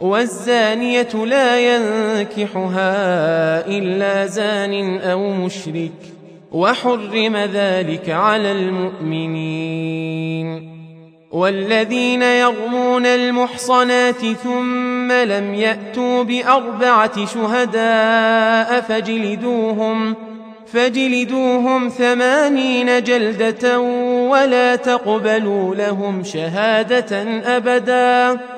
والزانية لا ينكحها إلا زان أو مشرك وحرم ذلك على المؤمنين. والذين يرمون المحصنات ثم لم يأتوا بأربعة شهداء فجلدوهم فجلدوهم ثمانين جلدة ولا تقبلوا لهم شهادة أبداً.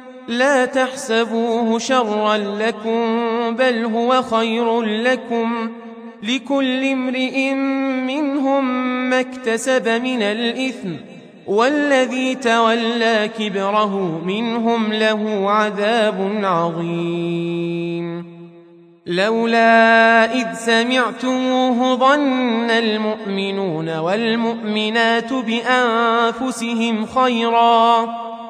لا تحسبوه شرا لكم بل هو خير لكم. لكل امرئ منهم ما اكتسب من الإثم والذي تولى كبره منهم له عذاب عظيم. لولا إذ سمعتموه ظن المؤمنون والمؤمنات بأنفسهم خيرا.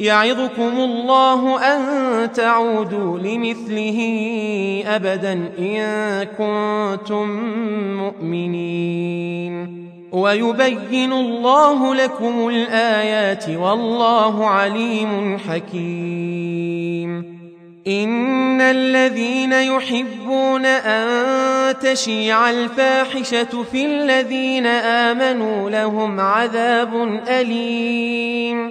يعظكم الله أن تعودوا لمثله أبدا إن كنتم مؤمنين. ويبين الله لكم الآيات والله عليم حكيم. إن الذين يحبون أن تشيع الفاحشة في الذين آمنوا لهم عذاب أليم.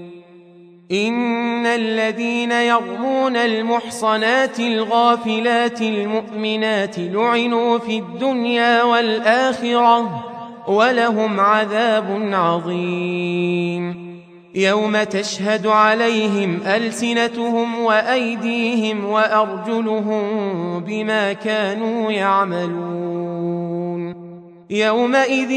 إن الذين يرمون المحصنات الغافلات المؤمنات لعنوا في الدنيا والآخرة ولهم عذاب عظيم. يوم تشهد عليهم ألسنتهم وأيديهم وأرجلهم بما كانوا يعملون. يومئذ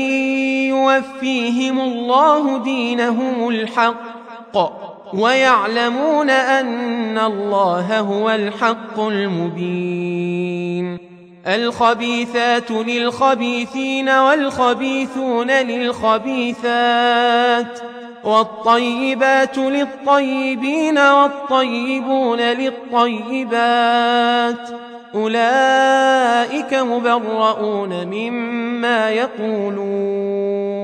يوفيهم الله دينهم الحق. ويعلمون أن الله هو الحق المبين. الخبيثات للخبيثين والخبيثون للخبيثات والطيبات للطيبين والطيبون للطيبات. أولئك مبرؤون مما يقولون.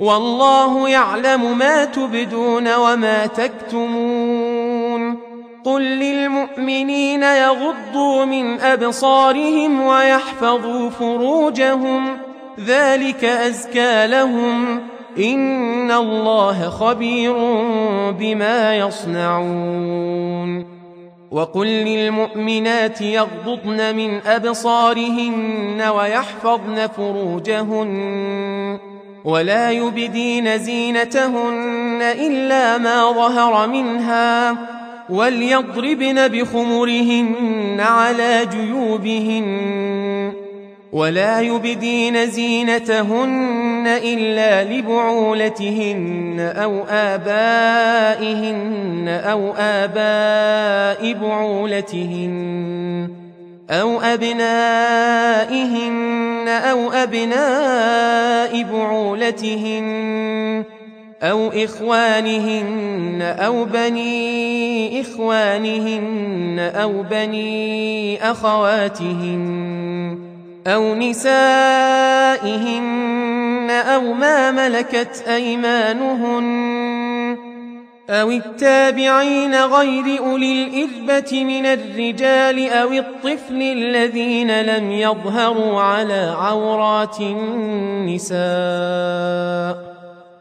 والله يعلم ما تبدون وما تكتمون. قل للمؤمنين يغضوا من أبصارهم ويحفظوا فروجهم. ذلك أزكى لهم. إن الله خبير بما يصنعون. وقل للمؤمنات يغضضن من أبصارهن ويحفظن فروجهن. ولا يبدين زينتهن إلا ما ظهر منها وليضربن بخمرهن على جيوبهن ولا يبدين زينتهن إلا لبعولتهن أو آبائهن أو آباء بعولتهن أو أبنائهن أو أبناء بعولتهن أو إخوانهن أو بني إخوانهن أو بني أخواتهن أو نسائهن أو ما ملكت أيمانهن أو التابعين غير أولي الإذبة من الرجال أو الطفل الذين لم يظهروا على عورات النساء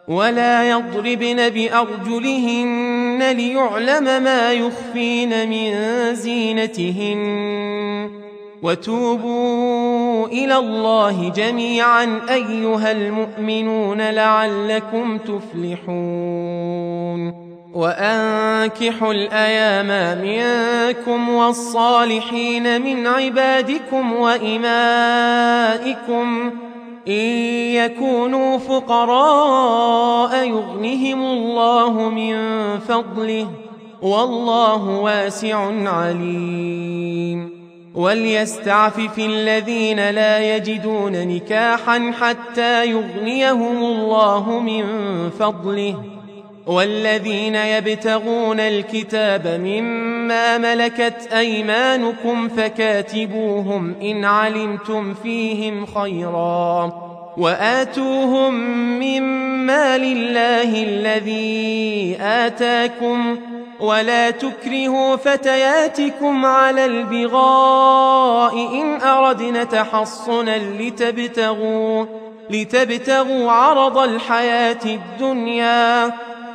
ولا يضربن بأرجلهن ليعلم ما يخفين من زينتهن. وتوبوا إلى الله جميعا أيها المؤمنون لعلكم تفلحون. وأنكحوا الأيام منكم والصالحين من عبادكم وإمائكم إن يكونوا فقراء يغنهم الله من فضله والله واسع عليم. وليستعفف الذين لا يجدون نكاحا حتى يغنيهم الله من فضله. والذين يبتغون الكتاب مما ملكت أيمانكم فكاتبوهم إن علمتم فيهم خيرا وآتوهم مما لله الذي آتاكم ولا تكرهوا فتياتكم على البغاء إن أردنا تحصنا لتبتغوا لتبتغوا عرض الحياة الدنيا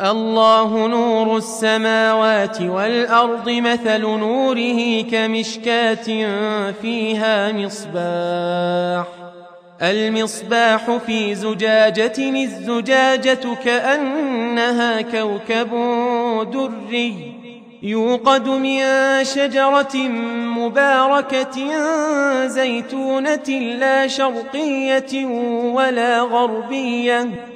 الله نور السماوات والأرض مثل نوره كمشكاة فيها مصباح. المصباح في زجاجة الزجاجة كأنها كوكب دري. يوقد من شجرة مباركة زيتونة لا شرقية ولا غربية.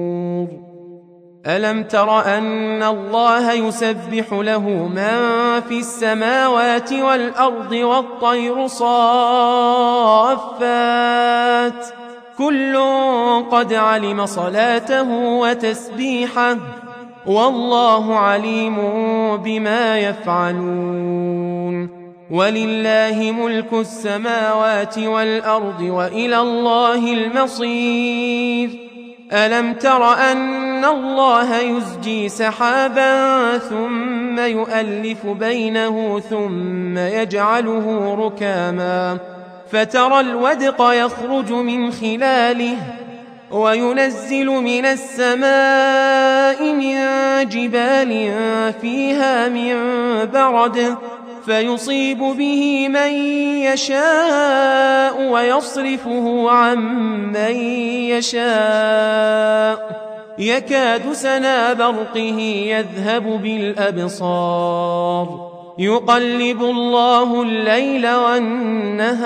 ألم تر أن الله يسبح له من في السماوات والأرض والطير صافات؟ كل قد علم صلاته وتسبيحه والله عليم بما يفعلون. ولله ملك السماوات والأرض وإلى الله المصير. ألم تر أن ان الله يزجي سحابا ثم يؤلف بينه ثم يجعله ركاما فترى الودق يخرج من خلاله وينزل من السماء من جبال فيها من برد فيصيب به من يشاء ويصرفه عن من يشاء. يكاد سنا برقه يذهب بالأبصار. يقلب الله الليل والنهار.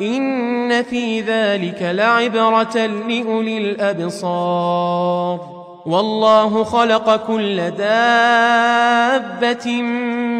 إن في ذلك لعبرة لأولي الأبصار. والله خلق كل دابة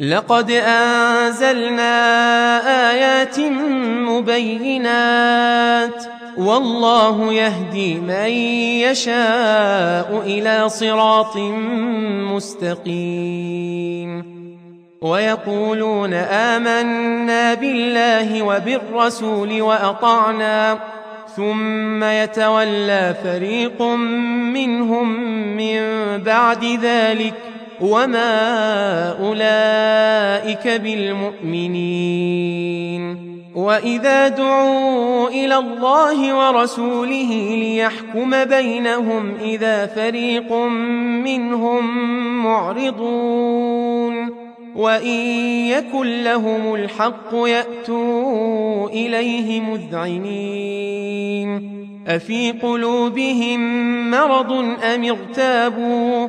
لقد أنزلنا آيات مبينات والله يهدي من يشاء إلى صراط مستقيم ويقولون آمنا بالله وبالرسول وأطعنا ثم يتولى فريق منهم من بعد ذلك وما اولئك بالمؤمنين واذا دعوا إلى الله ورسوله ليحكم بينهم اذا فريق منهم معرضون وان يكن لهم الحق ياتوا اليه مذعنين افي قلوبهم مرض ام ارتابوا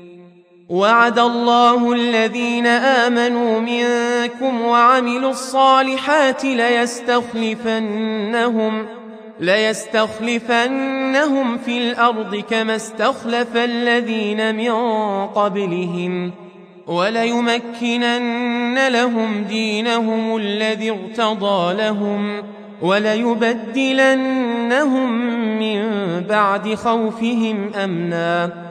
وعد الله الذين آمنوا منكم وعملوا الصالحات ليستخلفنهم ليستخلفنهم في الأرض كما استخلف الذين من قبلهم وليمكنن لهم دينهم الذي ارتضى لهم وليبدلنهم من بعد خوفهم أمنا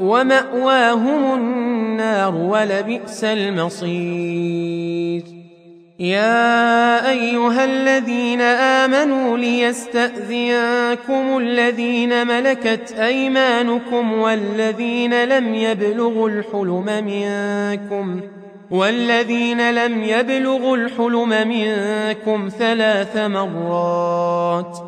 ومأواهم النار ولبئس المصير. يا أيها الذين آمنوا ليستأذنكم الذين ملكت أيمانكم والذين لم يبلغوا الحلم منكم والذين لم يبلغوا الحلم منكم ثلاث مرات.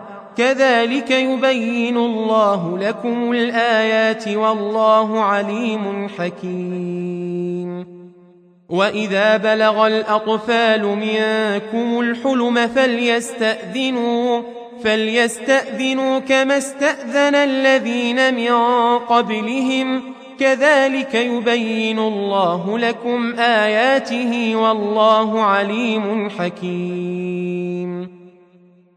كذلك يبين الله لكم الآيات والله عليم حكيم. وإذا بلغ الأطفال منكم الحلم فليستأذنوا فليستأذنوا كما استأذن الذين من قبلهم. كذلك يبين الله لكم آياته والله عليم حكيم.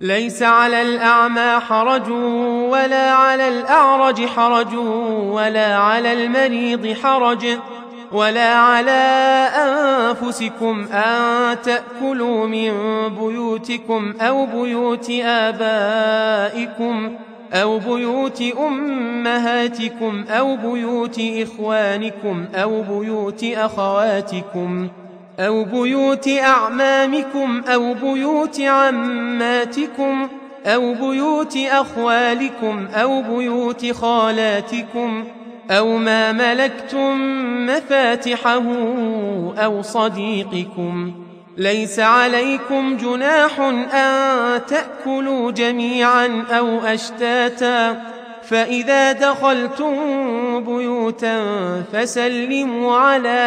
ليس على الأعمى حرج ولا على الأعرج حرج ولا على المريض حرج ولا على أنفسكم أن تأكلوا من بيوتكم أو بيوت آبائكم أو بيوت أمهاتكم أو بيوت إخوانكم أو بيوت أخواتكم أو بيوت أعمامكم أو بيوت عماتكم أو بيوت أخوالكم أو بيوت خالاتكم أو ما ملكتم مفاتحه أو صديقكم ليس عليكم جناح أن تأكلوا جميعا أو أشتاتا فإذا دخلتم بيوتا فسلموا على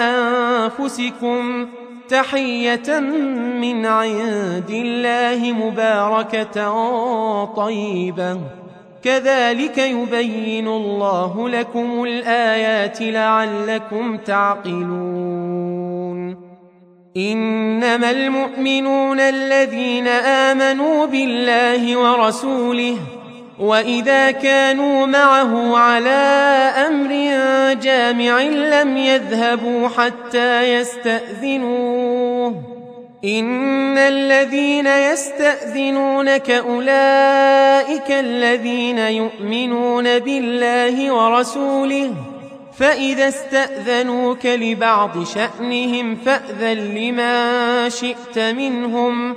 أنفسكم تحية من عند الله مباركة طيبة. كذلك يبين الله لكم الآيات لعلكم تعقلون. إنما المؤمنون الذين آمنوا بالله ورسوله وإذا كانوا معه على أمر جامع لم يذهبوا حتى يستأذنوه إن الذين يستأذنونك أولئك الذين يؤمنون بالله ورسوله فإذا استأذنوك لبعض شأنهم فأذن لما شئت منهم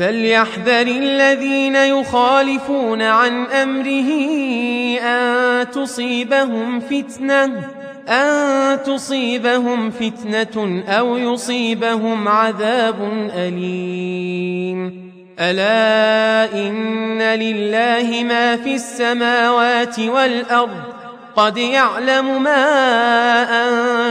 فليحذر الذين يخالفون عن أمره أن تصيبهم فتنة أن تصيبهم فتنة أو يصيبهم عذاب أليم ألا إن لله ما في السماوات والأرض قد يعلم ما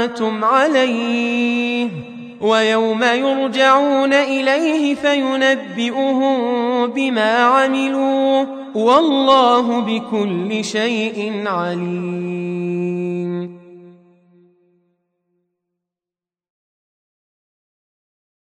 أنتم عليه ويوم يرجعون إليه فينبئهم بما عملوا والله بكل شيء عليم.